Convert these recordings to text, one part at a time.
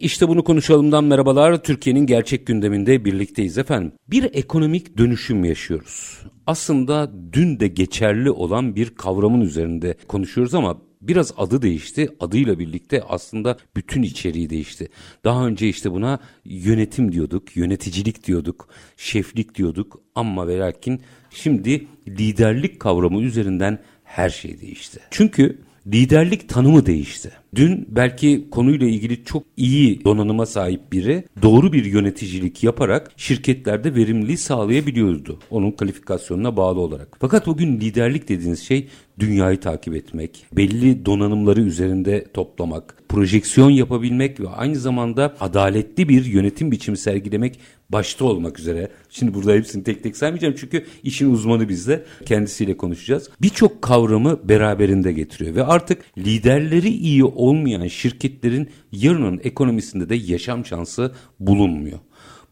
İşte bunu konuşalımdan merhabalar. Türkiye'nin gerçek gündeminde birlikteyiz efendim. Bir ekonomik dönüşüm yaşıyoruz. Aslında dün de geçerli olan bir kavramın üzerinde konuşuyoruz ama biraz adı değişti. Adıyla birlikte aslında bütün içeriği değişti. Daha önce işte buna yönetim diyorduk, yöneticilik diyorduk, şeflik diyorduk ama ve lakin şimdi liderlik kavramı üzerinden her şey değişti. Çünkü liderlik tanımı değişti. Dün belki konuyla ilgili çok iyi donanıma sahip biri doğru bir yöneticilik yaparak şirketlerde verimliliği sağlayabiliyordu. Onun kalifikasyonuna bağlı olarak. Fakat bugün liderlik dediğiniz şey dünyayı takip etmek, belli donanımları üzerinde toplamak, projeksiyon yapabilmek ve aynı zamanda adaletli bir yönetim biçimi sergilemek başta olmak üzere. Şimdi burada hepsini tek tek saymayacağım çünkü işin uzmanı bizde. Kendisiyle konuşacağız. Birçok kavramı beraberinde getiriyor ve artık liderleri iyi olmayan şirketlerin yarının ekonomisinde de yaşam şansı bulunmuyor.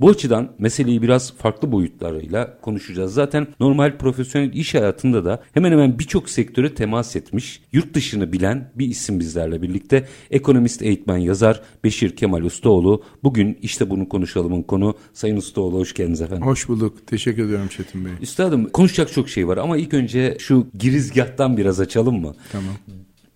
Bu açıdan meseleyi biraz farklı boyutlarıyla konuşacağız. Zaten normal profesyonel iş hayatında da hemen hemen birçok sektöre temas etmiş, yurt dışını bilen bir isim bizlerle birlikte. Ekonomist, eğitmen, yazar Beşir Kemal Ustaoğlu. Bugün işte bunu konuşalımın konu. Sayın Ustaoğlu hoş geldiniz efendim. Hoş bulduk. Teşekkür ediyorum Çetin Bey. Üstadım konuşacak çok şey var ama ilk önce şu girizgahtan biraz açalım mı? Tamam.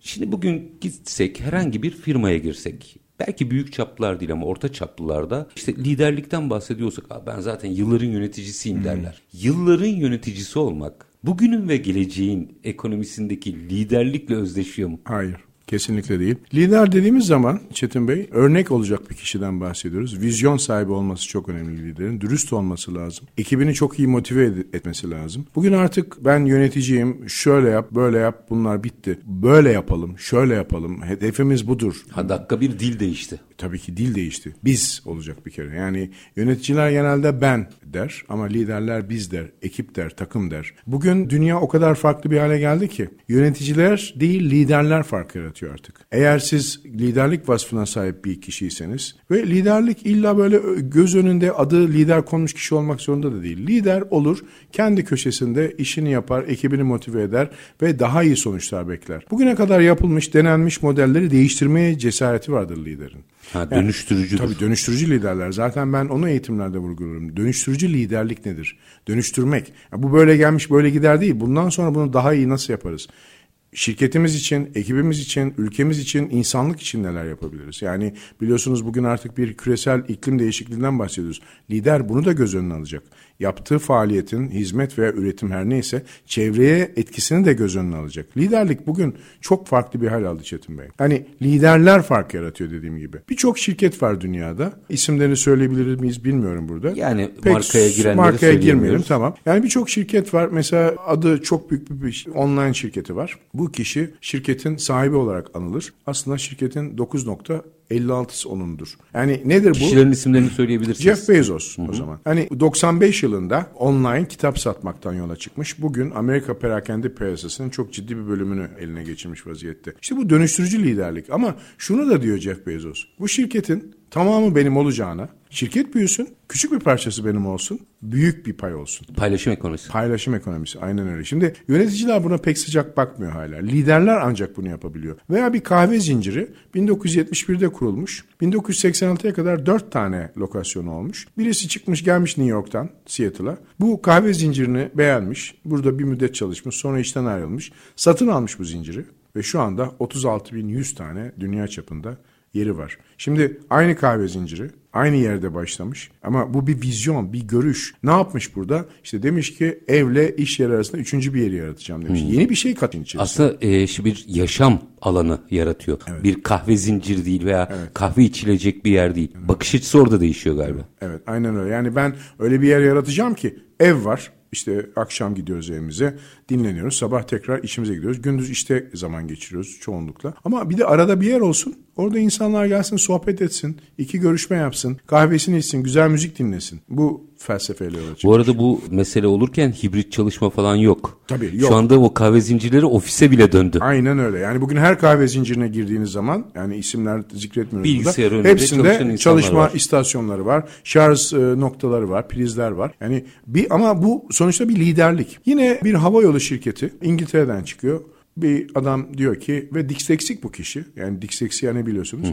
Şimdi bugün gitsek herhangi bir firmaya girsek belki büyük çaplılar değil ama orta çaplılarda işte liderlikten bahsediyorsak ben zaten yılların yöneticisiyim hmm. derler. Yılların yöneticisi olmak bugünün ve geleceğin ekonomisindeki liderlikle özdeşiyor mu? Hayır. Kesinlikle değil. Lider dediğimiz zaman Çetin Bey örnek olacak bir kişiden bahsediyoruz. Vizyon sahibi olması çok önemli liderin. Dürüst olması lazım. Ekibini çok iyi motive etmesi lazım. Bugün artık ben yöneticiyim. Şöyle yap, böyle yap. Bunlar bitti. Böyle yapalım, şöyle yapalım. Hedefimiz budur. Ha dakika bir dil değişti. Tabii ki dil değişti. Biz olacak bir kere. Yani yöneticiler genelde ben der ama liderler biz der, ekip der, takım der. Bugün dünya o kadar farklı bir hale geldi ki yöneticiler değil liderler fark yaratıyor artık. Eğer siz liderlik vasfına sahip bir kişiyseniz ve liderlik illa böyle göz önünde adı lider konmuş kişi olmak zorunda da değil. Lider olur, kendi köşesinde işini yapar, ekibini motive eder ve daha iyi sonuçlar bekler. Bugüne kadar yapılmış, denenmiş modelleri değiştirmeye cesareti vardır liderin. Ha, dönüştürücüdür. Yani, tabii dönüştürücü liderler. Zaten ben onu eğitimlerde vurguluyorum. Dönüştürücü liderlik nedir? Dönüştürmek. Ya bu böyle gelmiş böyle gider değil. Bundan sonra bunu daha iyi nasıl yaparız? Şirketimiz için, ekibimiz için, ülkemiz için, insanlık için neler yapabiliriz? Yani biliyorsunuz bugün artık bir küresel iklim değişikliğinden bahsediyoruz. Lider bunu da göz önüne alacak yaptığı faaliyetin hizmet veya üretim her neyse çevreye etkisini de göz önüne alacak. Liderlik bugün çok farklı bir hal aldı Çetin Bey. Hani liderler fark yaratıyor dediğim gibi. Birçok şirket var dünyada. İsimlerini söyleyebilir miyiz bilmiyorum burada. Yani Pek markaya girenleri markaya girmeyelim tamam. Yani birçok şirket var. Mesela adı çok büyük bir online şirketi var. Bu kişi şirketin sahibi olarak anılır. Aslında şirketin 9 56'sı onundur. Yani nedir bu? Kişilerin isimlerini söyleyebilirsiniz. Jeff Bezos Hı-hı. o zaman. Hani 95 yılında online kitap satmaktan yola çıkmış. Bugün Amerika perakende piyasasının çok ciddi bir bölümünü eline geçirmiş vaziyette. İşte bu dönüştürücü liderlik. Ama şunu da diyor Jeff Bezos. Bu şirketin tamamı benim olacağına, şirket büyüsün, küçük bir parçası benim olsun, büyük bir pay olsun. Paylaşım ekonomisi. Paylaşım ekonomisi aynen öyle. Şimdi yöneticiler buna pek sıcak bakmıyor hala. Liderler ancak bunu yapabiliyor. Veya bir kahve zinciri 1971'de kurulmuş. 1986'ya kadar 4 tane lokasyonu olmuş. Birisi çıkmış gelmiş New York'tan Seattle'a. Bu kahve zincirini beğenmiş. Burada bir müddet çalışmış. Sonra işten ayrılmış. Satın almış bu zinciri. Ve şu anda 36.100 tane dünya çapında yeri var. Şimdi aynı kahve zinciri aynı yerde başlamış ama bu bir vizyon, bir görüş. Ne yapmış burada? İşte demiş ki evle iş yeri arasında üçüncü bir yeri yaratacağım demiş. Hmm. Yeni bir şey katın içerisine. Aslında e, bir yaşam alanı yaratıyor. Evet. Bir kahve zinciri değil veya evet. kahve içilecek bir yer değil. Evet. Bakış açısı orada değişiyor galiba. Evet. evet aynen öyle. Yani ben öyle bir yer yaratacağım ki ev var işte akşam gidiyoruz evimize, dinleniyoruz. Sabah tekrar işimize gidiyoruz. Gündüz işte zaman geçiriyoruz çoğunlukla. Ama bir de arada bir yer olsun. Orada insanlar gelsin sohbet etsin, iki görüşme yapsın, kahvesini içsin, güzel müzik dinlesin. Bu felsefeyle yola Bu arada bu mesele olurken hibrit çalışma falan yok. Tabii, yok. Şu anda o kahve zincirleri ofise bile döndü. Aynen öyle. Yani bugün her kahve zincirine girdiğiniz zaman yani isimler zikretmiyoruz Bilgisayar burada. Hepsinde çalışma var. istasyonları var. Şarj e, noktaları var, prizler var. Yani bir ama bu sonuçta bir liderlik. Yine bir havayolu şirketi İngiltere'den çıkıyor. Bir adam diyor ki ve disleksik bu kişi. Yani disleksiya ne biliyorsunuz?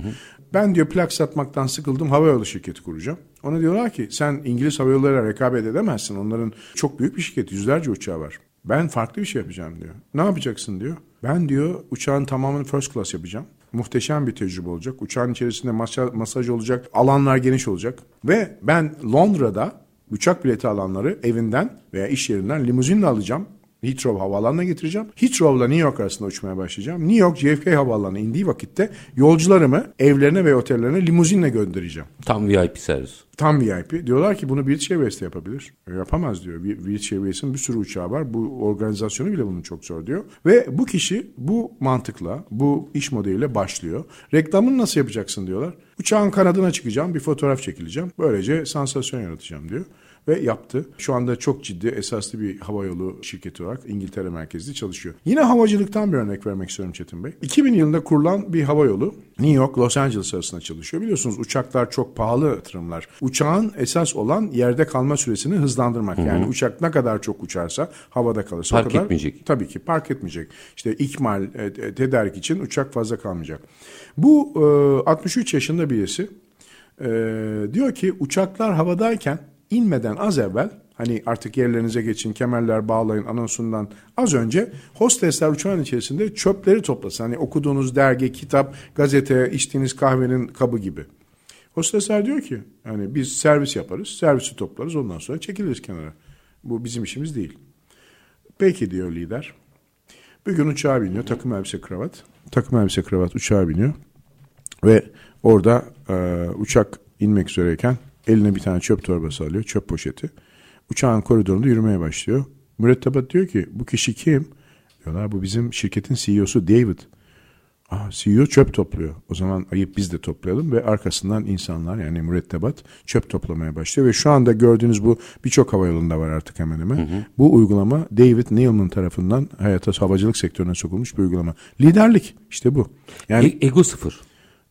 Ben diyor plak satmaktan sıkıldım havayolu şirketi kuracağım. Ona diyorlar ki sen İngiliz havayollarıyla rekabet edemezsin. Onların çok büyük bir şirket. Yüzlerce uçağı var. Ben farklı bir şey yapacağım diyor. Ne yapacaksın diyor. Ben diyor uçağın tamamını first class yapacağım. Muhteşem bir tecrübe olacak. Uçağın içerisinde masa, masaj olacak. Alanlar geniş olacak. Ve ben Londra'da uçak bileti alanları evinden veya iş yerinden limuzinle alacağım. Heathrow havaalanına getireceğim. Heathrow'la New York arasında uçmaya başlayacağım. New York JFK havaalanına indiği vakitte yolcularımı evlerine ve otellerine limuzinle göndereceğim. Tam VIP servis. Tam VIP. Diyorlar ki bunu British Airways de yapabilir. E, yapamaz diyor. British Airways'in bir sürü uçağı var. Bu organizasyonu bile bunun çok zor diyor. Ve bu kişi bu mantıkla, bu iş modeliyle başlıyor. Reklamını nasıl yapacaksın diyorlar. Uçağın kanadına çıkacağım, bir fotoğraf çekileceğim. Böylece sansasyon yaratacağım diyor. Ve yaptı. Şu anda çok ciddi esaslı bir havayolu şirketi olarak İngiltere merkezli çalışıyor. Yine havacılıktan bir örnek vermek istiyorum Çetin Bey. 2000 yılında kurulan bir havayolu New York, Los Angeles arasında çalışıyor. Biliyorsunuz uçaklar çok pahalı yatırımlar. Uçağın esas olan yerde kalma süresini hızlandırmak. Yani uçak ne kadar çok uçarsa havada kalırsa Park o kadar. etmeyecek. Tabii ki park etmeyecek. İşte ikmal, e, e, tedarik için uçak fazla kalmayacak. Bu e, 63 yaşında birisi e, diyor ki uçaklar havadayken inmeden az evvel hani artık yerlerinize geçin kemerler bağlayın anonsundan az önce hostesler uçağın içerisinde çöpleri toplasın. Hani okuduğunuz dergi, kitap, gazete, içtiğiniz kahvenin kabı gibi. Hostesler diyor ki hani biz servis yaparız, servisi toplarız ondan sonra çekiliriz kenara. Bu bizim işimiz değil. Peki diyor lider. Bir gün uçağa biniyor. Takım elbise kravat. Takım elbise kravat uçağa biniyor. Ve orada e, uçak inmek üzereyken eline bir tane çöp torbası alıyor. Çöp poşeti. Uçağın koridorunda yürümeye başlıyor. Mürettebat diyor ki bu kişi kim? Diyorlar bu bizim şirketin CEO'su David. Aa, CEO çöp topluyor. O zaman ayıp biz de toplayalım ve arkasından insanlar yani mürettebat çöp toplamaya başlıyor ve şu anda gördüğünüz bu birçok havayolunda var artık hemen hemen. Bu uygulama David Neilman tarafından hayata havacılık sektörüne sokulmuş bir uygulama. Liderlik işte bu. Yani E- ego sıfır.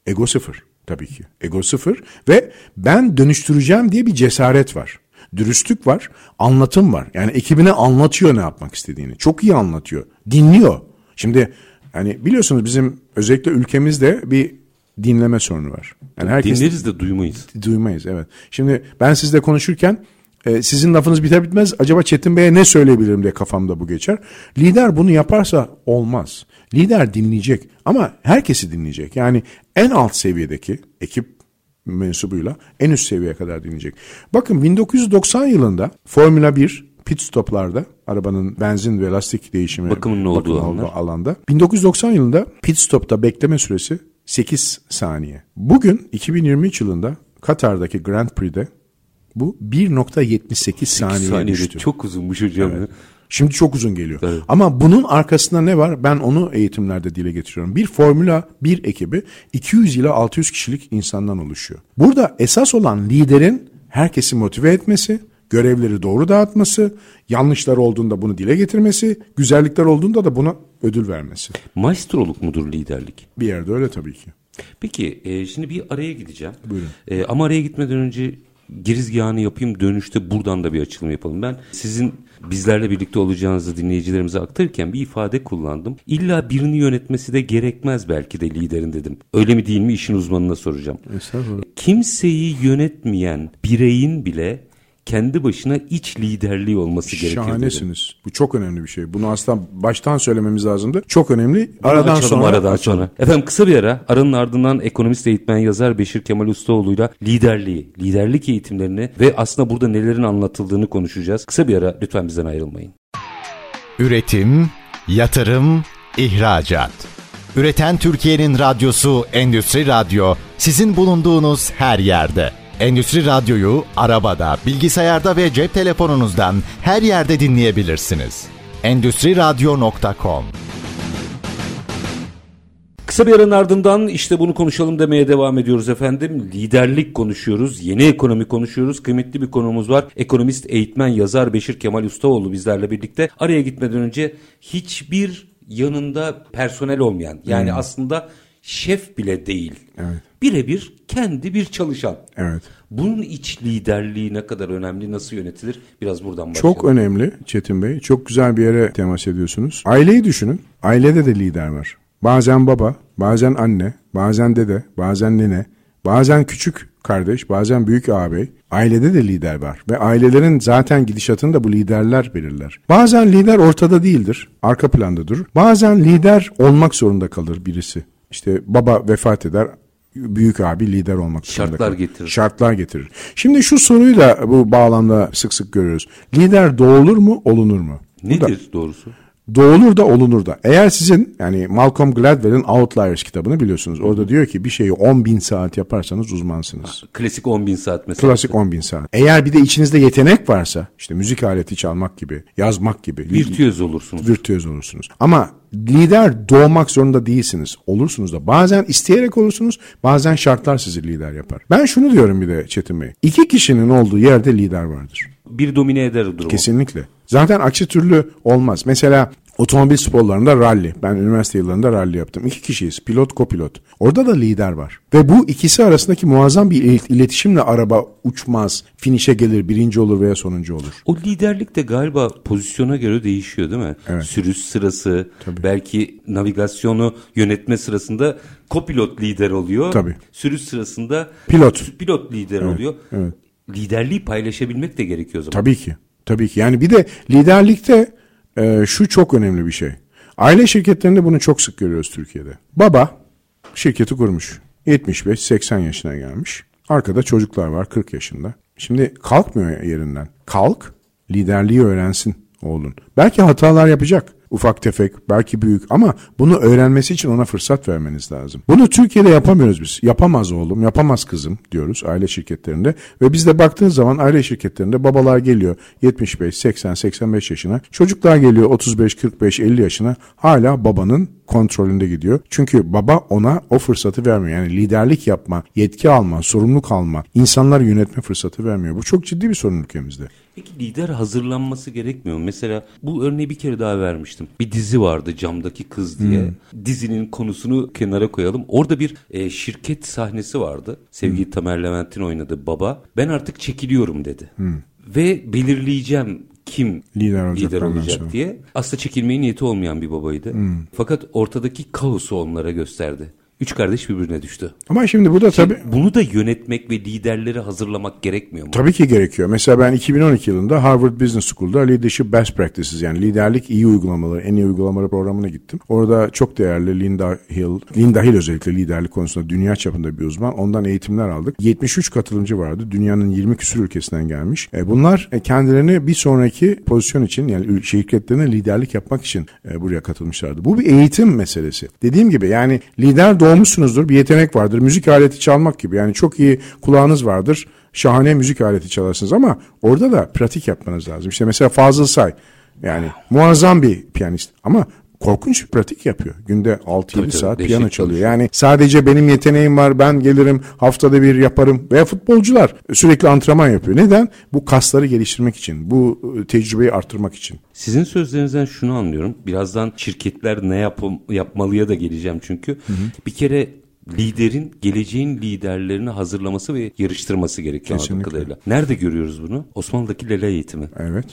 Ego sıfır tabii ki. Ego sıfır ve ben dönüştüreceğim diye bir cesaret var. Dürüstlük var, anlatım var. Yani ekibine anlatıyor ne yapmak istediğini. Çok iyi anlatıyor. Dinliyor. Şimdi hani biliyorsunuz bizim özellikle ülkemizde bir dinleme sorunu var. Yani herkes Dinleriz de duymayız. duymayız evet. Şimdi ben sizle konuşurken e, sizin lafınız biter bitmez acaba Çetin Bey'e ne söyleyebilirim diye kafamda bu geçer. Lider bunu yaparsa olmaz. Lider dinleyecek ama herkesi dinleyecek. Yani en alt seviyedeki ekip mensubuyla en üst seviyeye kadar dinleyecek. Bakın 1990 yılında Formula 1 pit stoplarda arabanın benzin ve lastik değişimi Bakımının olduğu bakımı alanlar. alanda 1990 yılında pit stopta bekleme süresi 8 saniye. Bugün 2023 yılında Katar'daki Grand Prix'de bu 1.78 saniye Saniyede düştü. çok uzunmuş hocam. ya. Şimdi çok uzun geliyor. Evet. Ama bunun arkasında ne var? Ben onu eğitimlerde dile getiriyorum. Bir Formula 1 ekibi 200 ile 600 kişilik insandan oluşuyor. Burada esas olan liderin herkesi motive etmesi, görevleri doğru dağıtması, yanlışlar olduğunda bunu dile getirmesi, güzellikler olduğunda da buna ödül vermesi. Maestroluk mudur liderlik? Bir yerde öyle tabii ki. Peki e, şimdi bir araya gideceğim. Buyurun. E, ama araya gitmeden önce girizgahını yapayım dönüşte buradan da bir açılım yapalım. Ben sizin bizlerle birlikte olacağınızı dinleyicilerimize aktarırken bir ifade kullandım. İlla birini yönetmesi de gerekmez belki de liderin dedim. Öyle mi değil mi işin uzmanına soracağım. Kimseyi yönetmeyen bireyin bile kendi başına iç liderliği olması gerekir dedim. Şahanesiniz. Bu çok önemli bir şey. Bunu aslında baştan söylememiz lazımdı. Çok önemli. Aradan açalım sonra aradan açalım. sonra. Efendim kısa bir ara. Aranın ardından ekonomist eğitmen yazar Beşir Kemal Ustaoğlu'yla liderliği, liderlik eğitimlerini ve aslında burada nelerin anlatıldığını konuşacağız. Kısa bir ara lütfen bizden ayrılmayın. Üretim, yatırım, ihracat. Üreten Türkiye'nin radyosu Endüstri Radyo sizin bulunduğunuz her yerde. Endüstri Radyo'yu arabada, bilgisayarda ve cep telefonunuzdan her yerde dinleyebilirsiniz. Endüstriradyo.com Kısa bir aranın ardından işte bunu konuşalım demeye devam ediyoruz efendim. Liderlik konuşuyoruz, yeni ekonomi konuşuyoruz. Kıymetli bir konumuz var. Ekonomist, eğitmen, yazar Beşir Kemal Ustaoğlu bizlerle birlikte. Araya gitmeden önce hiçbir yanında personel olmayan yani hmm. aslında şef bile değil. Evet. Birebir kendi bir çalışan. Evet. Bunun iç liderliği ne kadar önemli, nasıl yönetilir? Biraz buradan başlayalım. Çok önemli Çetin Bey. Çok güzel bir yere temas ediyorsunuz. Aileyi düşünün. Ailede de lider var. Bazen baba, bazen anne, bazen dede, bazen nene, bazen küçük kardeş, bazen büyük ağabey. Ailede de lider var ve ailelerin zaten gidişatını da bu liderler belirler. Bazen lider ortada değildir, arka planda durur. Bazen lider olmak zorunda kalır birisi. İşte baba vefat eder, büyük abi lider olmak zorunda Şartlar getirir. Şartlar getirir. Şimdi şu soruyu da bu bağlamda sık sık görüyoruz. Lider doğulur mu, olunur mu? Nedir da, doğrusu? Doğulur da olunur da. Eğer sizin yani Malcolm Gladwell'in Outliers kitabını biliyorsunuz. Orada diyor ki bir şeyi 10 bin saat yaparsanız uzmansınız. Klasik 10 bin saat mesela. Klasik 10 bin saat. Eğer bir de içinizde yetenek varsa işte müzik aleti çalmak gibi, yazmak gibi. Virtüöz olursunuz. Virtüöz olursunuz. Ama lider doğmak zorunda değilsiniz. Olursunuz da. Bazen isteyerek olursunuz, bazen şartlar sizi lider yapar. Ben şunu diyorum bir de Çetin Bey. İki kişinin olduğu yerde lider vardır. Bir domine eder durumu. Kesinlikle. Zaten aksi türlü olmaz. Mesela Otomobil sporlarında rally. Ben üniversite yıllarında rally yaptım. İki kişiyiz. Pilot, kopilot. Orada da lider var. Ve bu ikisi arasındaki muazzam bir iletişimle araba uçmaz, finişe gelir, birinci olur veya sonuncu olur. O liderlik de galiba pozisyona göre değişiyor değil mi? Evet. Sürüş sırası, Tabii. belki navigasyonu yönetme sırasında kopilot lider oluyor. Tabii. Sürüş sırasında pilot pilot lider evet. oluyor. Evet. Liderliği paylaşabilmek de gerekiyor o zaman. Tabii ki. Tabii ki. Yani bir de liderlikte e, şu çok önemli bir şey. Aile şirketlerinde bunu çok sık görüyoruz Türkiye'de. Baba şirketi kurmuş. 75-80 yaşına gelmiş. Arkada çocuklar var 40 yaşında. Şimdi kalkmıyor yerinden. Kalk, liderliği öğrensin oğlun. Belki hatalar yapacak ufak tefek, belki büyük ama bunu öğrenmesi için ona fırsat vermeniz lazım. Bunu Türkiye'de yapamıyoruz biz. Yapamaz oğlum, yapamaz kızım diyoruz aile şirketlerinde ve biz de baktığınız zaman aile şirketlerinde babalar geliyor 75, 80, 85 yaşına. Çocuklar geliyor 35, 45, 50 yaşına hala babanın kontrolünde gidiyor. Çünkü baba ona o fırsatı vermiyor. Yani liderlik yapma, yetki alma, sorumluluk alma, insanlar yönetme fırsatı vermiyor. Bu çok ciddi bir sorun ülkemizde. Peki lider hazırlanması gerekmiyor mu? Mesela bu örneği bir kere daha vermiştim. Bir dizi vardı Camdaki Kız diye. Hmm. Dizinin konusunu kenara koyalım. Orada bir e, şirket sahnesi vardı. Sevgili hmm. Tamer Levent'in oynadığı baba. Ben artık çekiliyorum dedi. Hmm. Ve belirleyeceğim kim lider olacak, lider olacak diye. Aslında çekilmeye niyeti olmayan bir babaydı. Hmm. Fakat ortadaki kaosu onlara gösterdi. Üç kardeş birbirine düştü. Ama şimdi bu da tabii... Bunu da yönetmek ve liderleri hazırlamak gerekmiyor mu? Tabii ki gerekiyor. Mesela ben 2012 yılında Harvard Business School'da Leadership Best Practices yani liderlik iyi uygulamaları, en iyi uygulamaları programına gittim. Orada çok değerli Linda Hill, Linda Hill özellikle liderlik konusunda dünya çapında bir uzman. Ondan eğitimler aldık. 73 katılımcı vardı. Dünyanın 20 küsur ülkesinden gelmiş. E bunlar e, kendilerini bir sonraki pozisyon için yani şirketlerine liderlik yapmak için e, buraya katılmışlardı. Bu bir eğitim meselesi. Dediğim gibi yani lider doğmuşsunuzdur, bir yetenek vardır. Müzik aleti çalmak gibi yani çok iyi kulağınız vardır. Şahane müzik aleti çalarsınız ama orada da pratik yapmanız lazım. İşte mesela Fazıl Say yani muazzam bir piyanist ama korkunç bir pratik yapıyor. Günde 6-7 saat piyano çalıyor. Yani sadece benim yeteneğim var ben gelirim haftada bir yaparım veya futbolcular sürekli antrenman yapıyor. Neden? Bu kasları geliştirmek için, bu e, tecrübeyi arttırmak için. Sizin sözlerinizden şunu anlıyorum. Birazdan şirketler ne yap yapmalıya da geleceğim çünkü. Hı hı. Bir kere liderin geleceğin liderlerini hazırlaması ve yarıştırması gerekiyor anladığım kadarıyla. Nerede görüyoruz bunu? Osmanlı'daki Lele eğitimi. Evet.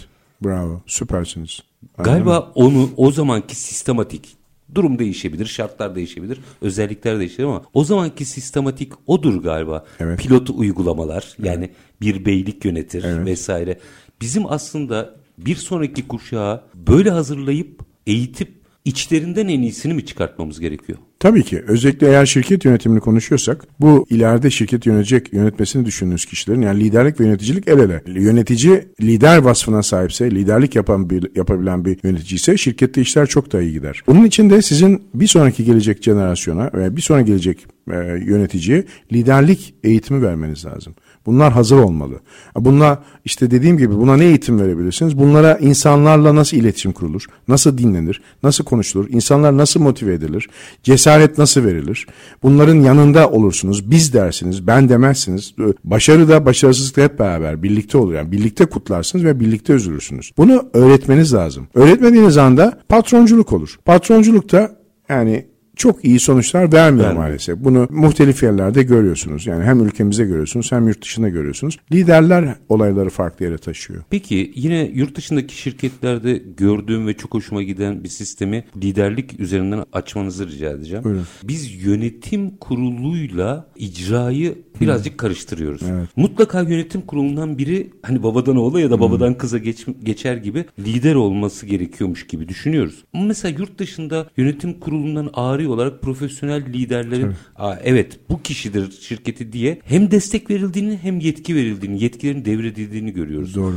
Bravo. Süpersiniz. Galiba onu o zamanki sistematik durum değişebilir, şartlar değişebilir, özellikler değişebilir ama o zamanki sistematik odur galiba. Evet. Pilot uygulamalar yani evet. bir beylik yönetir evet. vesaire. Bizim aslında bir sonraki kuşağı böyle hazırlayıp eğitip içlerinden en iyisini mi çıkartmamız gerekiyor? Tabii ki. Özellikle eğer şirket yönetimini konuşuyorsak bu ileride şirket yönetecek, yönetmesini düşündüğünüz kişilerin yani liderlik ve yöneticilik el ele. Yönetici lider vasfına sahipse, liderlik yapan bir, yapabilen bir yönetici ise şirkette işler çok daha iyi gider. Bunun için de sizin bir sonraki gelecek jenerasyona veya bir sonraki gelecek e, yöneticiye liderlik eğitimi vermeniz lazım. Bunlar hazır olmalı. Bunlar işte dediğim gibi buna ne eğitim verebilirsiniz? Bunlara insanlarla nasıl iletişim kurulur? Nasıl dinlenir? Nasıl konuşulur? İnsanlar nasıl motive edilir? Cesaret nasıl verilir? Bunların yanında olursunuz. Biz dersiniz, ben demezsiniz. Başarı da başarısızlık da hep beraber birlikte olur. Yani birlikte kutlarsınız ve birlikte üzülürsünüz. Bunu öğretmeniz lazım. Öğretmediğiniz anda patronculuk olur. Patronculukta yani çok iyi sonuçlar vermiyor Vermiyor. maalesef. Bunu muhtelif yerlerde görüyorsunuz. Yani hem ülkemizde görüyorsunuz hem yurt dışında görüyorsunuz. Liderler olayları farklı yere taşıyor. Peki yine yurt dışındaki şirketlerde gördüğüm ve çok hoşuma giden bir sistemi liderlik üzerinden açmanızı rica edeceğim. Buyurun. Biz yönetim kuruluyla icrayı birazcık karıştırıyoruz. Evet. Mutlaka yönetim kurulundan biri hani babadan oğula ya da babadan hmm. kıza geç, geçer gibi lider olması gerekiyormuş gibi düşünüyoruz. Ama mesela yurt dışında yönetim kurulundan ağrı olarak profesyonel liderlerin Aa, evet bu kişidir şirketi diye hem destek verildiğini hem yetki verildiğini, yetkilerin devredildiğini görüyoruz. Doğru.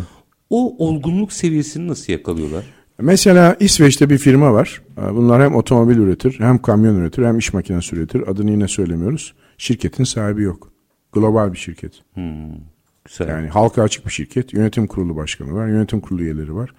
O olgunluk seviyesini nasıl yakalıyorlar? Mesela İsveç'te bir firma var. Bunlar hem otomobil üretir, hem kamyon üretir, hem iş makinesi üretir. Adını yine söylemiyoruz. Şirketin sahibi yok. Global bir şirket. Hmm, güzel. Yani halka açık bir şirket. Yönetim kurulu başkanı var, yönetim kurulu üyeleri var.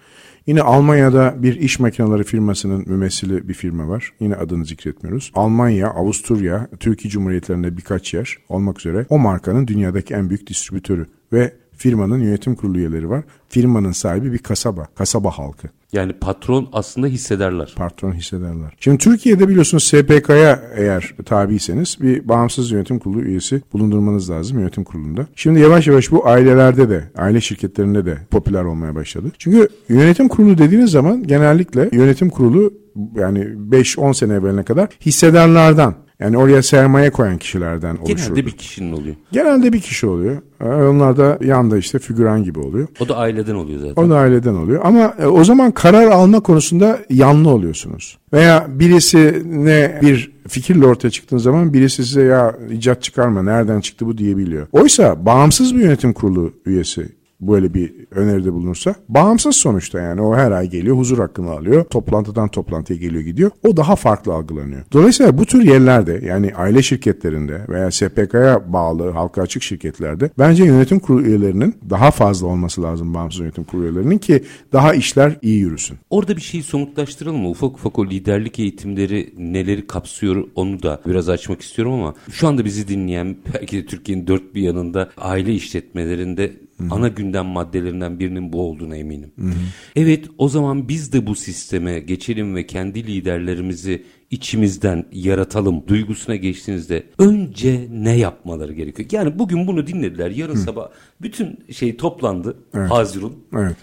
Yine Almanya'da bir iş makineleri firmasının mümessili bir firma var. Yine adını zikretmiyoruz. Almanya, Avusturya, Türkiye Cumhuriyetlerinde birkaç yer olmak üzere o markanın dünyadaki en büyük distribütörü ve firmanın yönetim kurulu üyeleri var. Firmanın sahibi bir kasaba, kasaba halkı. Yani patron aslında hissederler. Patron hissederler. Şimdi Türkiye'de biliyorsunuz SPK'ya eğer tabiyseniz bir bağımsız yönetim kurulu üyesi bulundurmanız lazım yönetim kurulunda. Şimdi yavaş yavaş bu ailelerde de, aile şirketlerinde de popüler olmaya başladı. Çünkü yönetim kurulu dediğiniz zaman genellikle yönetim kurulu yani 5-10 sene evveline kadar hissedarlardan yani oraya sermaye koyan kişilerden oluşuyor. Genelde bir kişinin oluyor. Genelde bir kişi oluyor. Ee, onlar da yanda işte figüran gibi oluyor. O da aileden oluyor zaten. O da aileden oluyor. Ama e, o zaman karar alma konusunda yanlı oluyorsunuz. Veya birisi ne bir fikirle ortaya çıktığın zaman birisi size ya icat çıkarma nereden çıktı bu diyebiliyor. Oysa bağımsız bir yönetim kurulu üyesi böyle bir öneride bulunursa bağımsız sonuçta yani o her ay geliyor huzur hakkını alıyor toplantıdan toplantıya geliyor gidiyor o daha farklı algılanıyor. Dolayısıyla bu tür yerlerde yani aile şirketlerinde veya SPK'ya bağlı halka açık şirketlerde bence yönetim kurulu üyelerinin daha fazla olması lazım bağımsız yönetim kurulu üyelerinin ki daha işler iyi yürüsün. Orada bir şeyi somutlaştıralım mı? Ufak ufak o liderlik eğitimleri neleri kapsıyor onu da biraz açmak istiyorum ama şu anda bizi dinleyen belki de Türkiye'nin dört bir yanında aile işletmelerinde Hı-hı. ana gündem maddelerinden birinin bu olduğuna eminim. Hı-hı. Evet o zaman biz de bu sisteme geçelim ve kendi liderlerimizi içimizden yaratalım duygusuna geçtiğinizde önce ne yapmaları gerekiyor? Yani bugün bunu dinlediler. Yarın Hı. sabah bütün şey toplandı. Evet. Hazirun. Evet.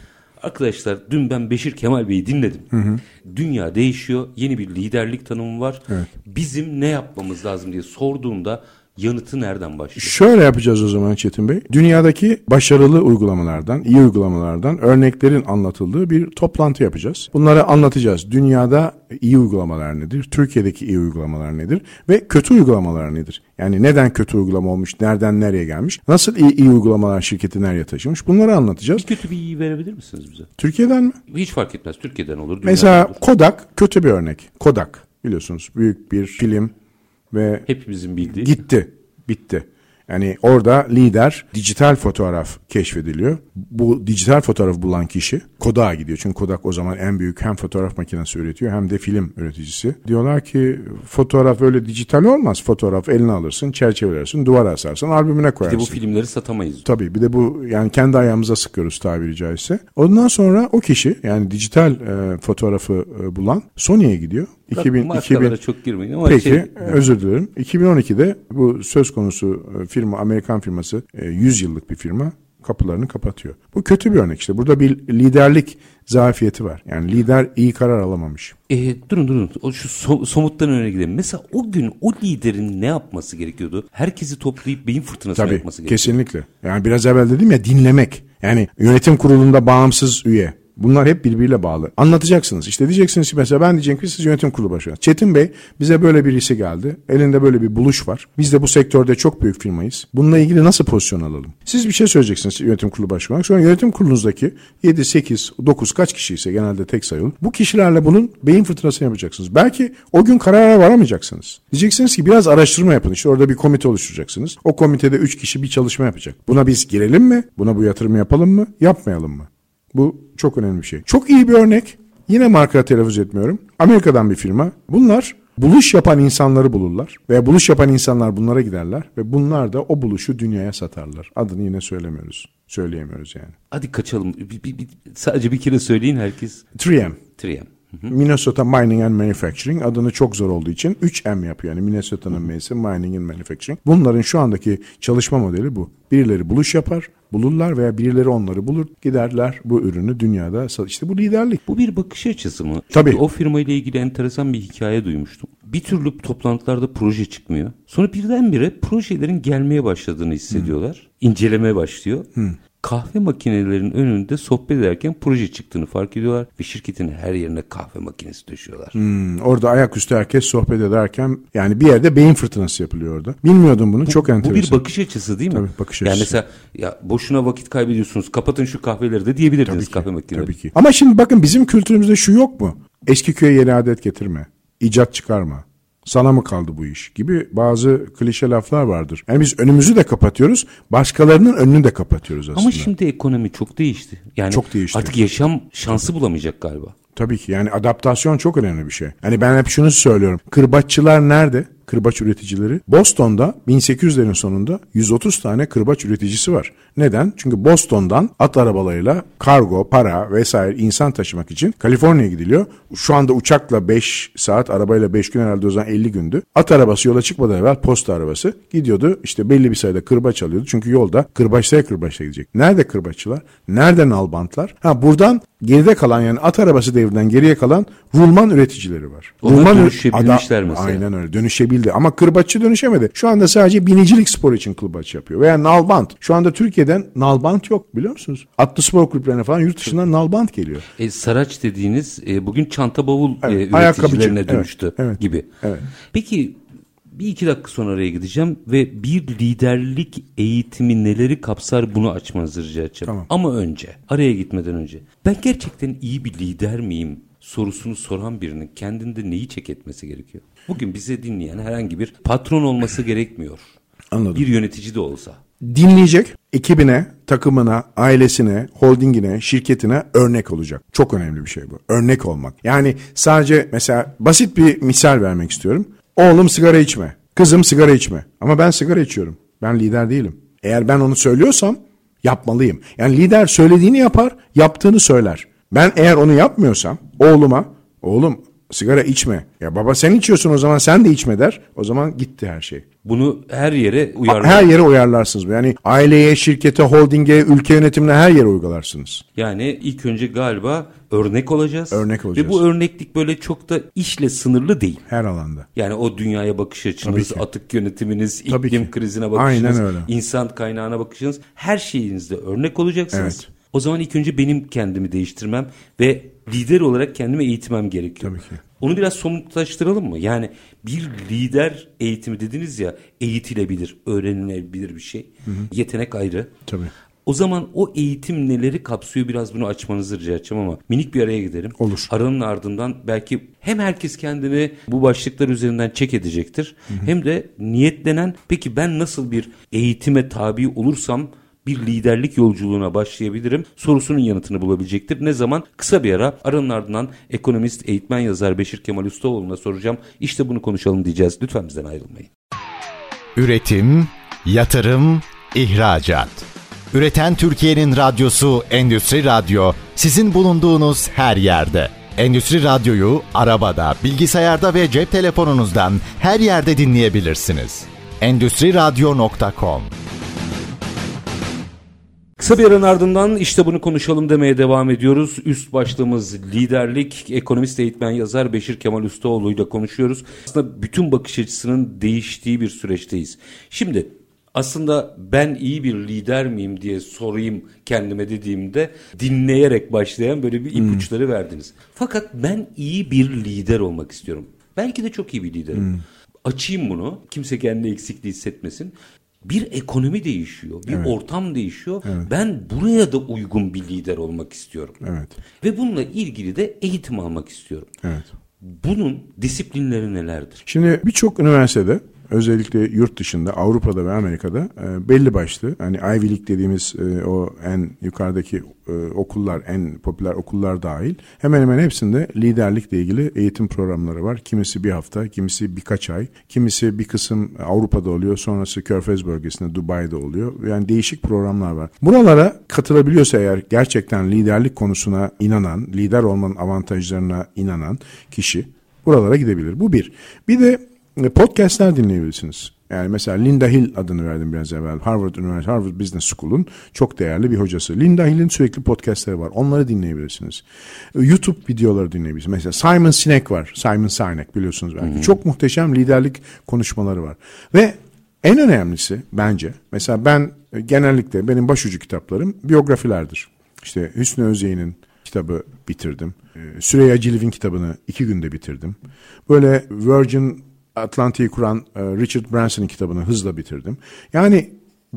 Arkadaşlar dün ben Beşir Kemal Bey'i dinledim. Hı hı. Dünya değişiyor. Yeni bir liderlik tanımı var. Evet. Bizim ne yapmamız lazım diye sorduğunda yanıtı nereden başlıyor? Şöyle yapacağız o zaman Çetin Bey. Dünyadaki başarılı uygulamalardan, iyi uygulamalardan örneklerin anlatıldığı bir toplantı yapacağız. Bunları anlatacağız. Dünyada iyi uygulamalar nedir? Türkiye'deki iyi uygulamalar nedir? Ve kötü uygulamalar nedir? Yani neden kötü uygulama olmuş? Nereden nereye gelmiş? Nasıl iyi, iyi uygulamalar şirketi nereye taşımış? Bunları anlatacağız. Bir kötü bir iyi verebilir misiniz bize? Türkiye'den mi? Hiç fark etmez. Türkiye'den olur. Mesela olur. Kodak kötü bir örnek. Kodak biliyorsunuz büyük bir film ve hepimizin bildiği gitti, bitti. Yani orada lider dijital fotoğraf keşfediliyor. Bu dijital fotoğraf bulan kişi Kodak'a gidiyor. Çünkü Kodak o zaman en büyük hem fotoğraf makinesi üretiyor hem de film üreticisi. Diyorlar ki fotoğraf öyle dijital olmaz. Fotoğraf eline alırsın, çerçevelersin, duvara asarsın, albümüne koyarsın. Bir de bu filmleri satamayız. Tabii bir de bu yani kendi ayağımıza sıkıyoruz tabiri caizse. Ondan sonra o kişi yani dijital e, fotoğrafı e, bulan Sony'ye gidiyor. 2000, 2000 çok girmeyin ama Peki şey, özür dilerim. 2012'de bu söz konusu e, firma Amerikan firması 100 e, yıllık bir firma kapılarını kapatıyor. Bu kötü bir örnek işte. Burada bir liderlik zafiyeti var. Yani lider iyi karar alamamış. E, durun durun. O şu so, somuttan öne gidelim. Mesela o gün o liderin ne yapması gerekiyordu? Herkesi toplayıp beyin fırtınası yapması gerekiyordu. Kesinlikle. Yani biraz evvel dedim ya dinlemek. Yani yönetim kurulunda bağımsız üye Bunlar hep birbiriyle bağlı. Anlatacaksınız. İşte diyeceksiniz ki mesela ben diyeceğim ki siz yönetim kurulu başkanı. Çetin Bey bize böyle birisi geldi. Elinde böyle bir buluş var. Biz de bu sektörde çok büyük firmayız. Bununla ilgili nasıl pozisyon alalım? Siz bir şey söyleyeceksiniz yönetim kurulu başkanı. Sonra yönetim kurulunuzdaki 7, 8, 9 kaç kişi ise genelde tek sayılır. Bu kişilerle bunun beyin fırtınasını yapacaksınız. Belki o gün karara varamayacaksınız. Diyeceksiniz ki biraz araştırma yapın. İşte orada bir komite oluşturacaksınız. O komitede 3 kişi bir çalışma yapacak. Buna biz girelim mi? Buna bu yatırımı yapalım mı? Yapmayalım mı? Bu çok önemli bir şey. Çok iyi bir örnek. Yine marka telaffuz etmiyorum. Amerika'dan bir firma. Bunlar buluş yapan insanları bulurlar veya buluş yapan insanlar bunlara giderler ve bunlar da o buluşu dünyaya satarlar. Adını yine söylemiyoruz. Söyleyemiyoruz yani. Hadi kaçalım. Bir, bir, bir, sadece bir kere söyleyin herkes. 3M. 3M. Minnesota Mining and Manufacturing adını çok zor olduğu için 3M yapıyor. Yani Minnesota'nın M'si Mining and Manufacturing. Bunların şu andaki çalışma modeli bu. Birileri buluş yapar, bulurlar veya birileri onları bulur, giderler bu ürünü dünyada sat. İşte bu liderlik. Bu bir bakış açısı mı? Tabii. Çünkü o firma ile ilgili enteresan bir hikaye duymuştum. Bir türlü toplantılarda proje çıkmıyor. Sonra birdenbire projelerin gelmeye başladığını hissediyorlar. İncelemeye başlıyor. Kahve makinelerinin önünde sohbet ederken proje çıktığını fark ediyorlar ve şirketin her yerine kahve makinesi döşüyorlar. Hmm, orada ayaküstü herkes sohbet ederken yani bir yerde beyin fırtınası yapılıyor orada. Bilmiyordum bunu. çok Bu enteresan. bir bakış açısı değil mi? Tabii, bakış Yani açısı. mesela ya boşuna vakit kaybediyorsunuz. Kapatın şu kahveleri de diyebilirdiniz Tabii ki, kahve makineleri. Tabii ki. Ama şimdi bakın bizim kültürümüzde şu yok mu? Eski köye yeni adet getirme. icat çıkarma. Sana mı kaldı bu iş gibi bazı klişe laflar vardır. Yani biz önümüzü de kapatıyoruz, başkalarının önünü de kapatıyoruz aslında. Ama şimdi ekonomi çok değişti. Yani Çok değişti. artık yaşam şansı bulamayacak galiba. Tabii ki yani adaptasyon çok önemli bir şey. Hani ben hep şunu söylüyorum. Kırbaççılar nerede? Kırbaç üreticileri. Boston'da 1800'lerin sonunda 130 tane kırbaç üreticisi var. Neden? Çünkü Boston'dan at arabalarıyla kargo, para vesaire insan taşımak için Kaliforniya'ya gidiliyor. Şu anda uçakla 5 saat, arabayla 5 gün herhalde o zaman 50 gündü. At arabası yola çıkmadan evvel posta arabası gidiyordu. İşte belli bir sayıda kırbaç alıyordu. Çünkü yolda kırbaçlaya kırbaçla gidecek. Nerede kırbaççılar? Nerede nalbantlar? Ha buradan geride kalan yani at arabası devrinden geriye kalan rulman üreticileri var. Onlar Rulman dönüşebilmişler mesela. Aynen öyle dönüşebildi ama kırbaççı dönüşemedi. Şu anda sadece binicilik sporu için kırbaç yapıyor. Veya nalbant. Şu anda Türkiye'den nalbant yok biliyor musunuz? Atlı spor kulüplerine falan yurt dışından nalbant geliyor. E, Saraç dediğiniz e, bugün çanta bavul Evet, e, üreticilerine Evet, dönüştü evet, gibi. evet. Peki bir iki dakika sonra araya gideceğim ve bir liderlik eğitimi neleri kapsar bunu açmanızı rica edeceğim. Tamam. Ama önce araya gitmeden önce ben gerçekten iyi bir lider miyim sorusunu soran birinin kendinde neyi çek etmesi gerekiyor? Bugün bize dinleyen herhangi bir patron olması gerekmiyor. Anladım. Bir yönetici de olsa. Dinleyecek, ekibine, takımına, ailesine, holdingine, şirketine örnek olacak. Çok önemli bir şey bu. Örnek olmak. Yani sadece mesela basit bir misal vermek istiyorum. Oğlum sigara içme. Kızım sigara içme. Ama ben sigara içiyorum. Ben lider değilim. Eğer ben onu söylüyorsam yapmalıyım. Yani lider söylediğini yapar, yaptığını söyler. Ben eğer onu yapmıyorsam oğluma, oğlum sigara içme. Ya baba sen içiyorsun o zaman sen de içme der. O zaman gitti her şey. Bunu her yere uyarlar. Her yere uyarlarsınız. Yani aileye, şirkete, holdinge, ülke yönetimine her yere uygularsınız. Yani ilk önce galiba örnek olacağız. Örnek olacağız. Ve bu örneklik böyle çok da işle sınırlı değil. Her alanda. Yani o dünyaya bakış açınız, atık yönetiminiz, Tabii iklim ki. krizine bakışınız, insan kaynağına bakışınız, her şeyinizde örnek olacaksınız. Evet. O zaman ilk önce benim kendimi değiştirmem ve lider olarak kendimi eğitmem gerekiyor. Tabii ki. Onu biraz somutlaştıralım mı? Yani bir lider eğitimi dediniz ya eğitilebilir, öğrenilebilir bir şey. Yetenek ayrı. Tabii. O zaman o eğitim neleri kapsıyor biraz bunu açmanızı rica edeceğim ama minik bir araya gidelim. Olur. Aranın ardından belki hem herkes kendini bu başlıklar üzerinden çek edecektir. Hem de niyetlenen peki ben nasıl bir eğitime tabi olursam bir liderlik yolculuğuna başlayabilirim sorusunun yanıtını bulabilecektir. Ne zaman? Kısa bir ara aranın ardından ekonomist, eğitmen yazar Beşir Kemal Ustaoğlu'na soracağım. İşte bunu konuşalım diyeceğiz. Lütfen bizden ayrılmayın. Üretim, yatırım, ihracat. Üreten Türkiye'nin radyosu Endüstri Radyo sizin bulunduğunuz her yerde. Endüstri Radyo'yu arabada, bilgisayarda ve cep telefonunuzdan her yerde dinleyebilirsiniz. Endüstri Radyo.com Kısa bir aranın ardından işte bunu konuşalım demeye devam ediyoruz. Üst başlığımız liderlik, ekonomist eğitmen yazar Beşir Kemal Ustaoğlu ile konuşuyoruz. Aslında bütün bakış açısının değiştiği bir süreçteyiz. Şimdi Aslında ben iyi bir lider miyim diye sorayım kendime dediğimde dinleyerek başlayan böyle bir ipuçları hmm. verdiniz. Fakat ben iyi bir lider olmak istiyorum. Belki de çok iyi bir liderim. Hmm. Açayım bunu. Kimse kendi eksikliği hissetmesin. Bir ekonomi değişiyor, bir evet. ortam değişiyor. Evet. Ben buraya da uygun bir lider olmak istiyorum. Evet. Ve bununla ilgili de eğitim almak istiyorum. Evet. Bunun disiplinleri nelerdir? Şimdi birçok üniversitede özellikle yurt dışında Avrupa'da ve Amerika'da e, belli başlı hani Ivy League dediğimiz e, o en yukarıdaki e, okullar en popüler okullar dahil hemen hemen hepsinde liderlikle ilgili eğitim programları var. Kimisi bir hafta, kimisi birkaç ay, kimisi bir kısım Avrupa'da oluyor, sonrası Körfez bölgesinde Dubai'de oluyor. Yani değişik programlar var. Buralara katılabiliyorsa eğer gerçekten liderlik konusuna inanan, lider olmanın avantajlarına inanan kişi buralara gidebilir. Bu bir. Bir de podcastler dinleyebilirsiniz. Yani mesela Linda Hill adını verdim biraz evvel. Harvard Üniversitesi, Harvard Business School'un çok değerli bir hocası. Linda Hill'in sürekli podcastleri var. Onları dinleyebilirsiniz. E, YouTube videoları dinleyebilirsiniz. Mesela Simon Sinek var. Simon Sinek biliyorsunuz belki. Hı hı. Çok muhteşem liderlik konuşmaları var. Ve en önemlisi bence mesela ben e, genellikle benim başucu kitaplarım biyografilerdir. İşte Hüsnü Özyeğin'in kitabı bitirdim. Süreyya Ciliv'in kitabını iki günde bitirdim. Böyle Virgin Atlantik'i kuran e, Richard Branson'ın kitabını hızla bitirdim. Yani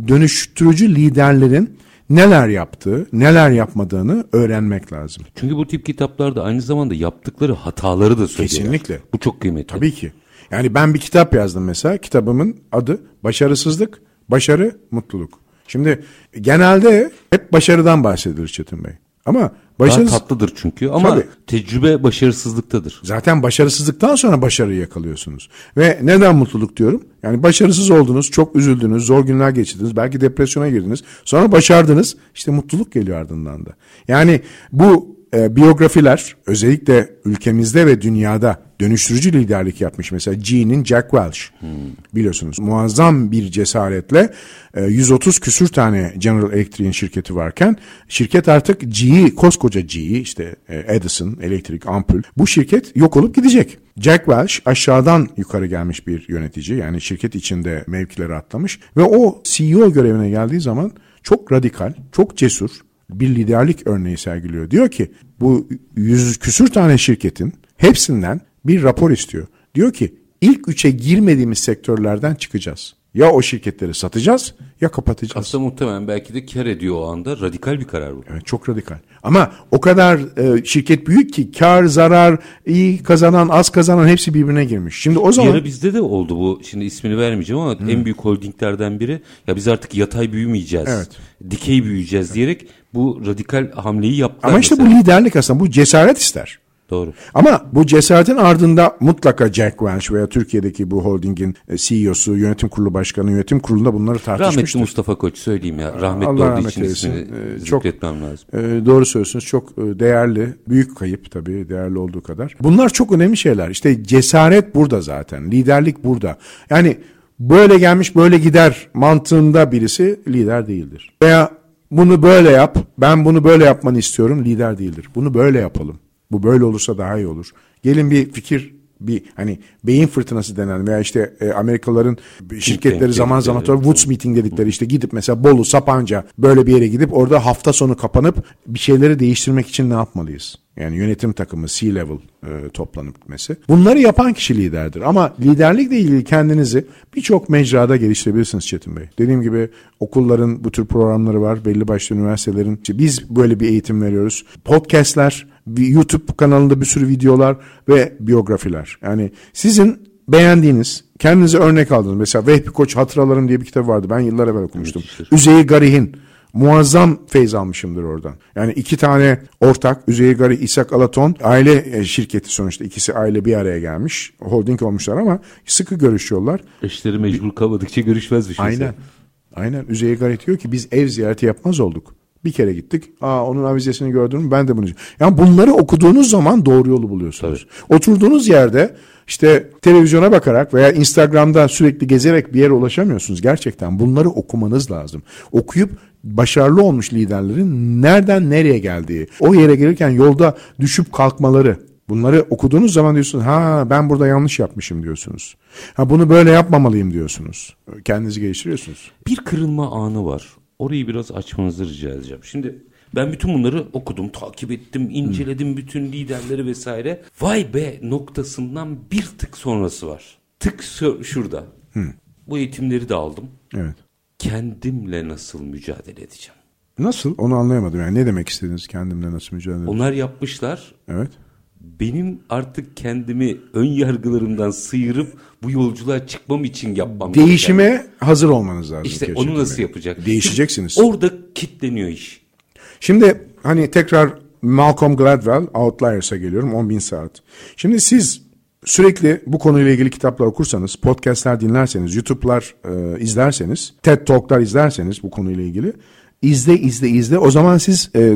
dönüştürücü liderlerin neler yaptığı, neler yapmadığını öğrenmek lazım. Çünkü bu tip kitaplarda aynı zamanda yaptıkları hataları da söylüyor. Kesinlikle. Bu çok kıymetli. Tabii ki. Yani ben bir kitap yazdım mesela. Kitabımın adı Başarısızlık, Başarı, Mutluluk. Şimdi genelde hep başarıdan bahsedilir Çetin Bey. Ama başarısız... Daha tatlıdır çünkü ama Tabii. tecrübe başarısızlıktadır. Zaten başarısızlıktan sonra başarıyı yakalıyorsunuz. Ve neden mutluluk diyorum? Yani başarısız oldunuz, çok üzüldünüz, zor günler geçirdiniz, belki depresyona girdiniz. Sonra başardınız, işte mutluluk geliyor ardından da. Yani bu e, biyografiler özellikle ülkemizde ve dünyada dönüştürücü liderlik yapmış. Mesela G'nin Jack Welch hmm. biliyorsunuz muazzam bir cesaretle e, 130 küsür tane General Electric'in şirketi varken şirket artık G'yi koskoca G'yi işte e, Edison elektrik ampul bu şirket yok olup gidecek. Jack Welch aşağıdan yukarı gelmiş bir yönetici yani şirket içinde mevkileri atlamış ve o CEO görevine geldiği zaman çok radikal, çok cesur bir liderlik örneği sergiliyor. Diyor ki bu yüz küsür tane şirketin hepsinden bir rapor istiyor. Diyor ki ilk üçe girmediğimiz sektörlerden çıkacağız. Ya o şirketleri satacağız ya kapatacağız. Aslında muhtemelen belki de kar ediyor o anda. Radikal bir karar bu. Evet çok radikal. Ama o kadar e, şirket büyük ki kar, zarar, iyi kazanan, az kazanan hepsi birbirine girmiş. Şimdi o zaman... Yarı bizde de oldu bu. Şimdi ismini vermeyeceğim ama hmm. en büyük holdinglerden biri. Ya biz artık yatay büyümeyeceğiz. Evet. Dikey büyüyeceğiz evet. diyerek bu radikal hamleyi yaptılar. Ama işte mesela. bu liderlik aslında bu cesaret ister. Doğru. Ama bu cesaretin ardında mutlaka Jack Welch veya Türkiye'deki bu holdingin e, CEO'su, yönetim kurulu başkanı, yönetim kurulunda bunları tartışmıştır. Rahmetli Mustafa Koç söyleyeyim ya. Rahmetli Allah olduğu rahmet için ismini ee, çok, zikretmem lazım. E, doğru söylüyorsunuz. Çok e, değerli, büyük kayıp tabii değerli olduğu kadar. Bunlar çok önemli şeyler. İşte cesaret burada zaten. Liderlik burada. Yani böyle gelmiş böyle gider mantığında birisi lider değildir. Veya bunu böyle yap, ben bunu böyle yapmanı istiyorum lider değildir. Bunu böyle yapalım. Bu böyle olursa daha iyi olur. Gelin bir fikir bir hani beyin fırtınası denen veya işte e, Amerikalıların şirketleri zaman zaman sonra Woods Meeting dedikleri işte gidip mesela Bolu, Sapanca böyle bir yere gidip orada hafta sonu kapanıp bir şeyleri değiştirmek için ne yapmalıyız? Yani yönetim takımı C-level e, toplanıp gitmesi. Bunları yapan kişi liderdir. Ama liderlikle ilgili kendinizi birçok mecrada geliştirebilirsiniz Çetin Bey. Dediğim gibi okulların bu tür programları var. Belli başlı üniversitelerin. İşte biz böyle bir eğitim veriyoruz. Podcastler, YouTube kanalında bir sürü videolar ve biyografiler. Yani sizin beğendiğiniz, kendinize örnek aldığınız. Mesela Vehbi Koç Hatıralarım diye bir kitap vardı. Ben yıllar evvel okumuştum. Üzeyir Garih'in muazzam feyz almışımdır oradan. Yani iki tane ortak Üzeyir Gari, İshak Alaton aile e, şirketi sonuçta ikisi aile bir araya gelmiş. Holding olmuşlar ama sıkı görüşüyorlar. Eşleri mecbur kalmadıkça görüşmezmiş. Aynen. Mesela. Aynen. Üzeyir Gari diyor ki biz ev ziyareti yapmaz olduk. Bir kere gittik. Aa onun avizesini gördüm mü ben de bunu. Yani bunları okuduğunuz zaman doğru yolu buluyorsunuz. Tabii. Oturduğunuz yerde işte televizyona bakarak veya Instagram'da sürekli gezerek bir yere ulaşamıyorsunuz. Gerçekten bunları okumanız lazım. Okuyup başarılı olmuş liderlerin nereden nereye geldiği, o yere gelirken yolda düşüp kalkmaları, Bunları okuduğunuz zaman diyorsunuz ha ben burada yanlış yapmışım diyorsunuz. Ha bunu böyle yapmamalıyım diyorsunuz. Kendinizi geliştiriyorsunuz. Bir kırılma anı var. Orayı biraz açmanızı rica edeceğim. Şimdi ben bütün bunları okudum, takip ettim, inceledim bütün liderleri vesaire. Vay be noktasından bir tık sonrası var. Tık şurada. Bu eğitimleri de aldım. Evet. Kendimle nasıl mücadele edeceğim? Nasıl? Onu anlayamadım. Yani ne demek istediniz kendimle nasıl mücadele edeceğim? Onlar yapmışlar. Evet. Benim artık kendimi ön yargılarımdan sıyırıp bu yolculuğa çıkmam için yapmam Değişime gereken. hazır olmanız lazım. İşte onu nasıl yapacak? Değişeceksiniz. Orada kitleniyor iş. Şimdi hani tekrar Malcolm Gladwell Outliers'a geliyorum 10 bin saat. Şimdi siz sürekli bu konuyla ilgili kitaplar okursanız, podcastler dinlerseniz, YouTube'lar e, izlerseniz, TED Talk'lar izlerseniz bu konuyla ilgili izle izle izle o zaman siz e,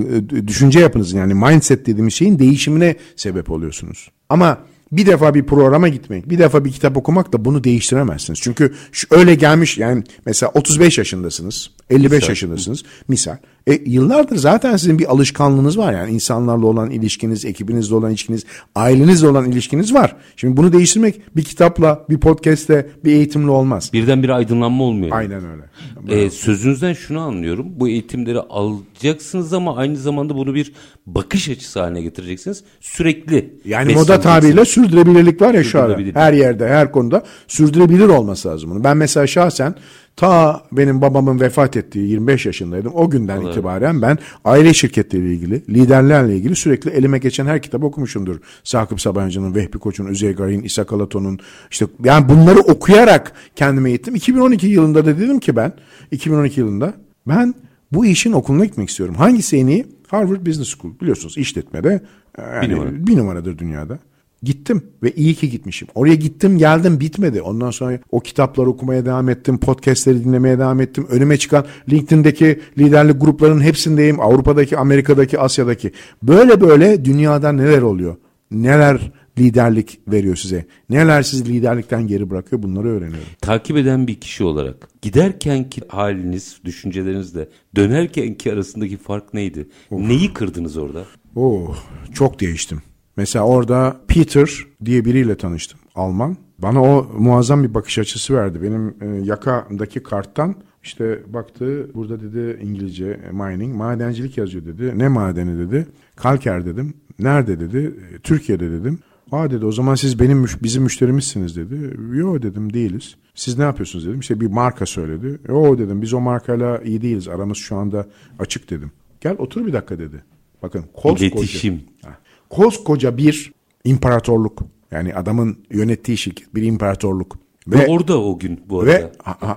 düşünce yapınızın yani mindset dediğimiz şeyin değişimine sebep oluyorsunuz. Ama bir defa bir programa gitmek, bir defa bir kitap okumak da bunu değiştiremezsiniz. Çünkü öyle gelmiş yani mesela 35 yaşındasınız, 55 misal. yaşındasınız misal. E, yıllardır zaten sizin bir alışkanlığınız var yani insanlarla olan ilişkiniz, ekibinizle olan ilişkiniz, ailenizle olan ilişkiniz var. Şimdi bunu değiştirmek bir kitapla, bir podcastle, bir eğitimle olmaz. Birden bir aydınlanma olmuyor. Aynen öyle. Ee, sözünüzden şunu anlıyorum. Bu eğitimleri alacaksınız ama aynı zamanda bunu bir bakış açısı haline getireceksiniz. Sürekli. Yani moda tabiriyle sürdürülebilirlik var ya şu an. Her yerde, her konuda sürdürülebilir olması lazım bunu. Ben mesela şahsen Ta benim babamın vefat ettiği 25 yaşındaydım. O günden evet. itibaren ben aile şirketleriyle ilgili, liderlerle ilgili sürekli elime geçen her kitabı okumuşumdur. Sakıp Sabancı'nın, Vehbi Koç'un, Üzey Garay'ın, İsa Kalato'nun işte yani bunları okuyarak kendime eğittim. 2012 yılında da dedim ki ben 2012 yılında ben bu işin okuluna gitmek istiyorum. Hangisi en iyi? Harvard Business School biliyorsunuz işletmede yani bir, numara. bir numaradır dünyada. Gittim ve iyi ki gitmişim. Oraya gittim geldim bitmedi. Ondan sonra o kitapları okumaya devam ettim. Podcastleri dinlemeye devam ettim. Önüme çıkan LinkedIn'deki liderlik gruplarının hepsindeyim. Avrupa'daki, Amerika'daki, Asya'daki. Böyle böyle dünyada neler oluyor? Neler liderlik veriyor size? Neler sizi liderlikten geri bırakıyor? Bunları öğreniyorum. Takip eden bir kişi olarak giderkenki haliniz, düşüncelerinizle dönerkenki arasındaki fark neydi? Of. Neyi kırdınız orada? Oh, çok değiştim. Mesela orada Peter diye biriyle tanıştım. Alman. Bana o muazzam bir bakış açısı verdi. Benim e, yakamdaki karttan işte baktı burada dedi İngilizce mining, madencilik yazıyor dedi. Ne madeni dedi. Kalker dedim. Nerede dedi. E, Türkiye'de dedim. Aa dedi o zaman siz benim bizim müşterimizsiniz dedi. Yo dedim değiliz. Siz ne yapıyorsunuz dedim. İşte bir marka söyledi. Yo dedim biz o markayla iyi değiliz. Aramız şu anda açık dedim. Gel otur bir dakika dedi. Bakın koskoca. İletişim. Ha koskoca bir imparatorluk. Yani adamın yönettiği şirket bir imparatorluk. Ve, ve orada o gün bu arada. Ve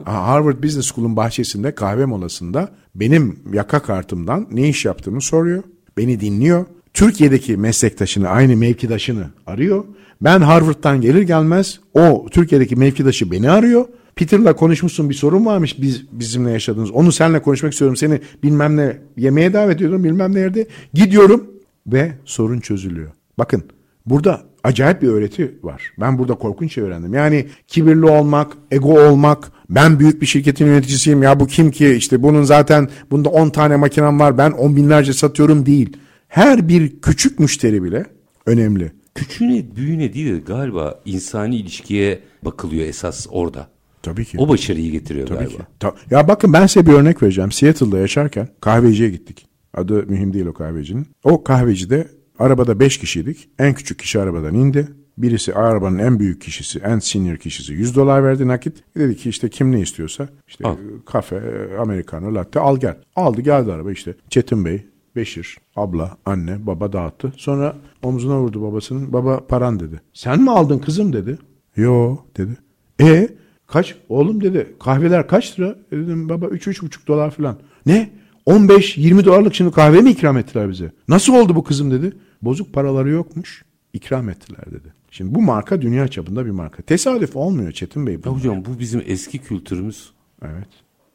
Harvard Business School'un bahçesinde kahve molasında benim yaka kartımdan ne iş yaptığımı soruyor. Beni dinliyor. Türkiye'deki meslektaşını, aynı mevkidaşını arıyor. Ben Harvard'dan gelir gelmez o Türkiye'deki mevkidaşı beni arıyor. Peter'la konuşmuşsun bir sorun varmış biz bizimle yaşadığınız. Onu seninle konuşmak istiyorum. Seni bilmem ne yemeğe davet ediyorum bilmem nerede. Gidiyorum ve sorun çözülüyor. Bakın burada acayip bir öğreti var. Ben burada korkunç şey öğrendim. Yani kibirli olmak, ego olmak, ben büyük bir şirketin yöneticisiyim ya bu kim ki işte bunun zaten bunda 10 tane makinem var ben 10 binlerce satıyorum değil. Her bir küçük müşteri bile önemli. Küçüğüne büyüğüne değil galiba insani ilişkiye bakılıyor esas orada. Tabii ki. O başarıyı getiriyor Tabii galiba. Ki. Ta- ya bakın ben size bir örnek vereceğim. Seattle'da yaşarken kahveciye gittik. Adı mühim değil o kahvecinin. O kahvecide arabada 5 kişiydik. En küçük kişi arabadan indi. Birisi arabanın en büyük kişisi, en senior kişisi 100 dolar verdi nakit. Dedi ki işte kim ne istiyorsa işte al. kafe, americano, latte al gel. Aldı geldi araba işte. Çetin Bey, Beşir, abla, anne, baba dağıttı. Sonra omzuna vurdu babasının. Baba paran dedi. Sen mi aldın kızım dedi. Yo dedi. E kaç? Oğlum dedi kahveler kaç lira? E, dedim baba 3-3,5 dolar falan. Ne? 15-20 dolarlık şimdi kahve mi ikram ettiler bize? Nasıl oldu bu kızım dedi. Bozuk paraları yokmuş. ikram ettiler dedi. Şimdi bu marka dünya çapında bir marka. Tesadüf olmuyor Çetin Bey. Ya hocam bu bizim eski kültürümüz. Evet.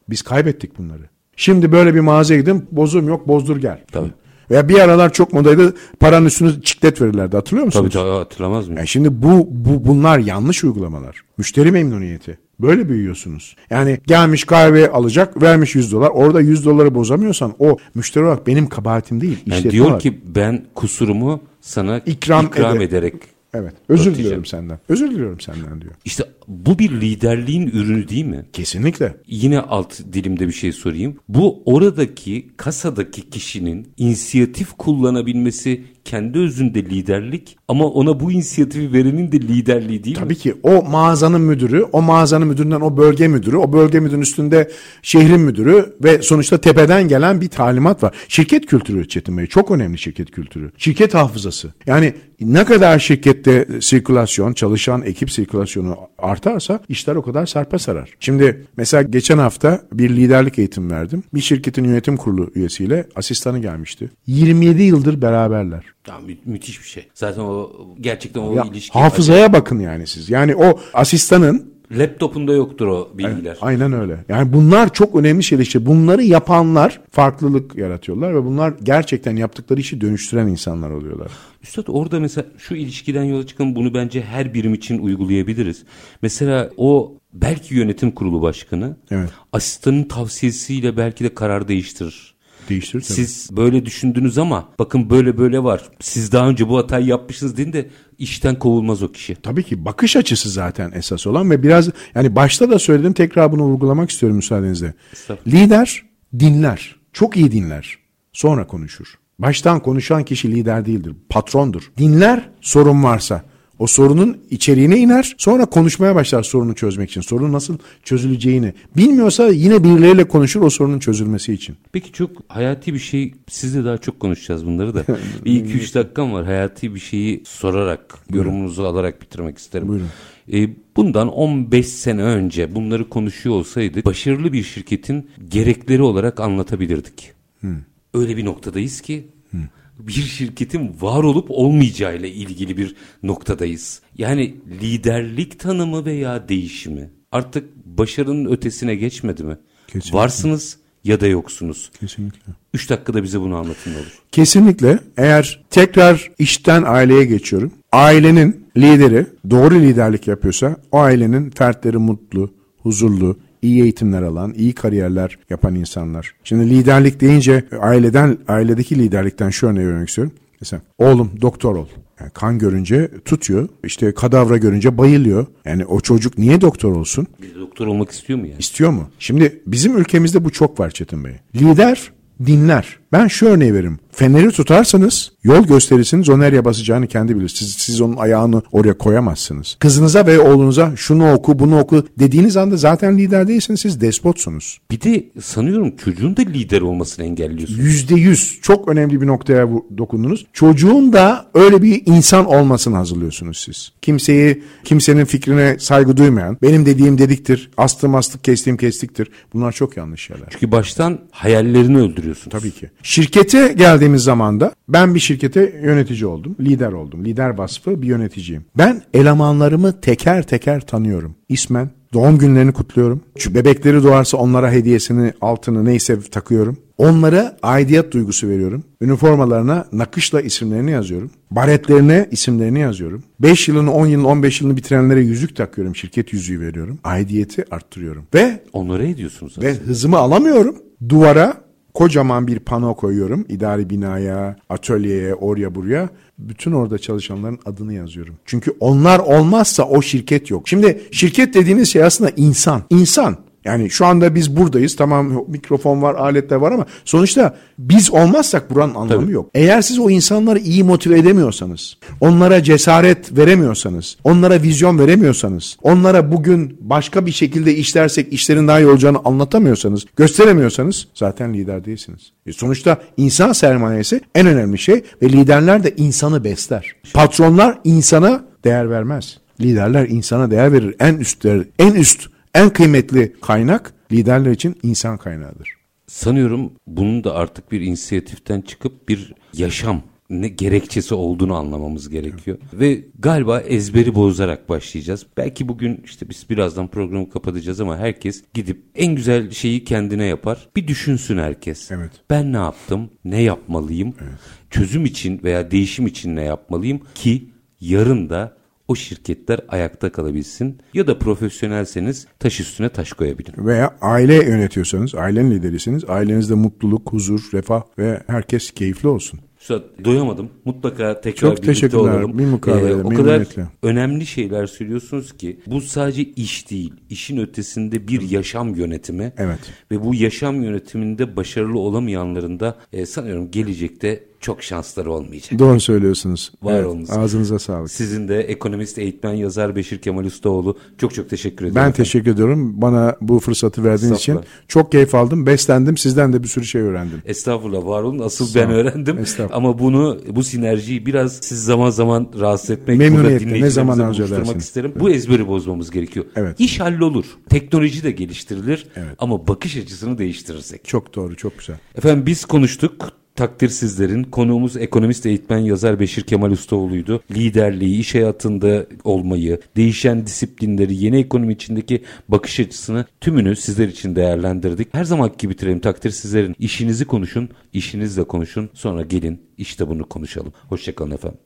Biz kaybettik bunları. Şimdi böyle bir mağazaya gidin bozum yok bozdur gel. Tabii. Veya bir aralar çok modaydı paranın üstüne çiklet verirlerdi hatırlıyor musunuz? Tabii tabii hatırlamaz mıyım? Yani şimdi bu, bu bunlar yanlış uygulamalar. Müşteri memnuniyeti. Böyle büyüyorsunuz. Yani gelmiş kahve alacak vermiş 100 dolar. Orada 100 doları bozamıyorsan o müşteri olarak benim kabahatim değil. Yani diyor olarak. ki ben kusurumu sana İkram ikram, ede- ederek Evet. Özür Örteceğim. diliyorum senden. Özür diliyorum senden diyor. İşte bu bir liderliğin ürünü değil mi? Kesinlikle. Yine alt dilimde bir şey sorayım. Bu oradaki kasadaki kişinin inisiyatif kullanabilmesi kendi özünde liderlik ama ona bu inisiyatifi verenin de liderliği değil mi? Tabii ki o mağazanın müdürü, o mağazanın müdüründen o bölge müdürü, o bölge müdürünün üstünde şehrin müdürü ve sonuçta tepeden gelen bir talimat var. Şirket kültürü Çetin Bey çok önemli şirket kültürü. Şirket hafızası. Yani ne kadar şirkette sirkülasyon, çalışan ekip sirkülasyonu artarsa işler o kadar sarpa sarar. Şimdi mesela geçen hafta bir liderlik eğitim verdim. Bir şirketin yönetim kurulu üyesiyle asistanı gelmişti. 27 yıldır beraberler. Ya, mü- müthiş bir şey. Zaten o gerçekten o Ya, ilişki. hafızaya bakın yani siz. Yani o asistanın Laptopunda yoktur o bilgiler. Aynen öyle. Yani bunlar çok önemli şeyler işte. Bunları yapanlar farklılık yaratıyorlar ve bunlar gerçekten yaptıkları işi dönüştüren insanlar oluyorlar. Üstad orada mesela şu ilişkiden yola çıkan bunu bence her birim için uygulayabiliriz. Mesela o belki yönetim kurulu başkanı Evet. asistanın tavsiyesiyle belki de karar değiştirir. Değiştirir tabii. Siz böyle düşündünüz ama bakın böyle böyle var. Siz daha önce bu hatayı yapmışsınız deyin de işten kovulmaz o kişi. Tabii ki bakış açısı zaten esas olan ve biraz yani başta da söyledim tekrar bunu vurgulamak istiyorum müsaadenizle. Lider dinler. Çok iyi dinler. Sonra konuşur. Baştan konuşan kişi lider değildir. Patrondur. Dinler sorun varsa. O sorunun içeriğine iner. Sonra konuşmaya başlar sorunu çözmek için. Sorun nasıl çözüleceğini. Bilmiyorsa yine birileriyle konuşur o sorunun çözülmesi için. Peki çok hayati bir şey sizle daha çok konuşacağız bunları da. bir iki üç dakikam var hayati bir şeyi sorarak yorumunuzu alarak bitirmek isterim. Buyurun. Ee, bundan 15 sene önce bunları konuşuyor olsaydık başarılı bir şirketin gerekleri olarak anlatabilirdik. Öyle bir noktadayız ki bir şirketin var olup olmayacağıyla ilgili bir noktadayız. Yani liderlik tanımı veya değişimi artık başarının ötesine geçmedi mi? Kesinlikle. Varsınız ya da yoksunuz. Kesinlikle. 3 dakikada bize bunu anlatın olur. Kesinlikle eğer tekrar işten aileye geçiyorum. Ailenin lideri doğru liderlik yapıyorsa o ailenin fertleri mutlu, huzurlu, iyi eğitimler alan, iyi kariyerler yapan insanlar. Şimdi liderlik deyince aileden ailedeki liderlikten şu örneği vermek istiyorum. Mesela oğlum doktor ol. Yani kan görünce tutuyor. İşte kadavra görünce bayılıyor. Yani o çocuk niye doktor olsun? Bir doktor olmak istiyor mu yani? İstiyor mu? Şimdi bizim ülkemizde bu çok var Çetin Bey. Lider dinler. Ben şu örneği veririm. Feneri tutarsanız yol gösterirsiniz o nereye basacağını kendi bilir. Siz, siz onun ayağını oraya koyamazsınız. Kızınıza ve oğlunuza şunu oku bunu oku dediğiniz anda zaten lider değilsiniz siz despotsunuz. Bir de sanıyorum çocuğun da lider olmasını engelliyorsun. Yüzde yüz çok önemli bir noktaya dokundunuz. Çocuğun da öyle bir insan olmasını hazırlıyorsunuz siz. Kimseyi, kimsenin fikrine saygı duymayan, benim dediğim dediktir, astım astık, kestiğim kestiktir. Bunlar çok yanlış şeyler. Çünkü baştan hayallerini öldürüyorsun. Tabii ki. Şirkete geldiğimiz zaman da ben bir şirkete yönetici oldum. Lider oldum. Lider vasfı bir yöneticiyim. Ben elemanlarımı teker teker tanıyorum. İsmen doğum günlerini kutluyorum. Şu bebekleri doğarsa onlara hediyesini, altını neyse takıyorum. Onlara aidiyet duygusu veriyorum. Üniformalarına nakışla isimlerini yazıyorum. Baretlerine isimlerini yazıyorum. 5 yılını, 10 yılını, 15 yılını bitirenlere yüzük takıyorum. Şirket yüzüğü veriyorum. Aidiyeti arttırıyorum. Ve Onlara ediyorsunuz. ve hızımı alamıyorum. Duvara kocaman bir pano koyuyorum. İdari binaya, atölyeye, oraya buraya. Bütün orada çalışanların adını yazıyorum. Çünkü onlar olmazsa o şirket yok. Şimdi şirket dediğiniz şey aslında insan. İnsan. Yani şu anda biz buradayız. Tamam mikrofon var, aletler var ama sonuçta biz olmazsak buranın anlamı Tabii. yok. Eğer siz o insanları iyi motive edemiyorsanız, onlara cesaret veremiyorsanız, onlara vizyon veremiyorsanız, onlara bugün başka bir şekilde işlersek işlerin daha iyi olacağını anlatamıyorsanız, gösteremiyorsanız zaten lider değilsiniz. E sonuçta insan sermayesi en önemli şey ve liderler de insanı besler. Patronlar insana değer vermez. Liderler insana değer verir. En üstler, en üst, en kıymetli kaynak liderler için insan kaynağıdır. Sanıyorum bunun da artık bir inisiyatiften çıkıp bir yaşam ne gerekçesi olduğunu anlamamız gerekiyor. Ve galiba ezberi bozarak başlayacağız. Belki bugün işte biz birazdan programı kapatacağız ama herkes gidip en güzel şeyi kendine yapar. Bir düşünsün herkes. Evet. Ben ne yaptım? Ne yapmalıyım? Çözüm için veya değişim için ne yapmalıyım ki yarın da o şirketler ayakta kalabilsin ya da profesyonelseniz taş üstüne taş koyabilin. Veya aile yönetiyorsanız, ailenin liderisiniz. Ailenizde mutluluk, huzur, refah ve herkes keyifli olsun. Üstad doyamadım. Mutlaka tekrar Çok birlikte olalım. Ee, Bir mukavele, o kadar önemli şeyler söylüyorsunuz ki bu sadece iş değil. İşin ötesinde bir yaşam yönetimi. Evet. Ve bu yaşam yönetiminde başarılı olamayanların da e, sanıyorum gelecekte çok şansları olmayacak. Doğru söylüyorsunuz. Var Evet, olunuz. Ağzınıza sağlık. Sizin de ekonomist, eğitmen, yazar Beşir Kemal Ustaoğlu çok çok teşekkür ederim. Ben efendim. teşekkür ediyorum. Bana bu fırsatı verdiğiniz için çok keyif aldım. Beslendim. Sizden de bir sürü şey öğrendim. Estağfurullah var olun. Asıl ben öğrendim. Ama bunu bu sinerjiyi biraz siz zaman zaman rahatsız etmek, Memnuniyetle, ne zaman arzu edersiniz. isterim. Bu ezberi bozmamız gerekiyor. Evet. İş hallolur. Teknoloji de geliştirilir. Evet. Ama bakış açısını değiştirirsek. Çok doğru, çok güzel. Efendim biz konuştuk. Takdir sizlerin. Konuğumuz ekonomist eğitmen yazar Beşir Kemal Ustaoğlu'ydu. Liderliği, iş hayatında olmayı, değişen disiplinleri, yeni ekonomi içindeki bakış açısını tümünü sizler için değerlendirdik. Her zaman gibi bitirelim. Takdir sizlerin. İşinizi konuşun, işinizle konuşun. Sonra gelin işte bunu konuşalım. Hoşçakalın efendim.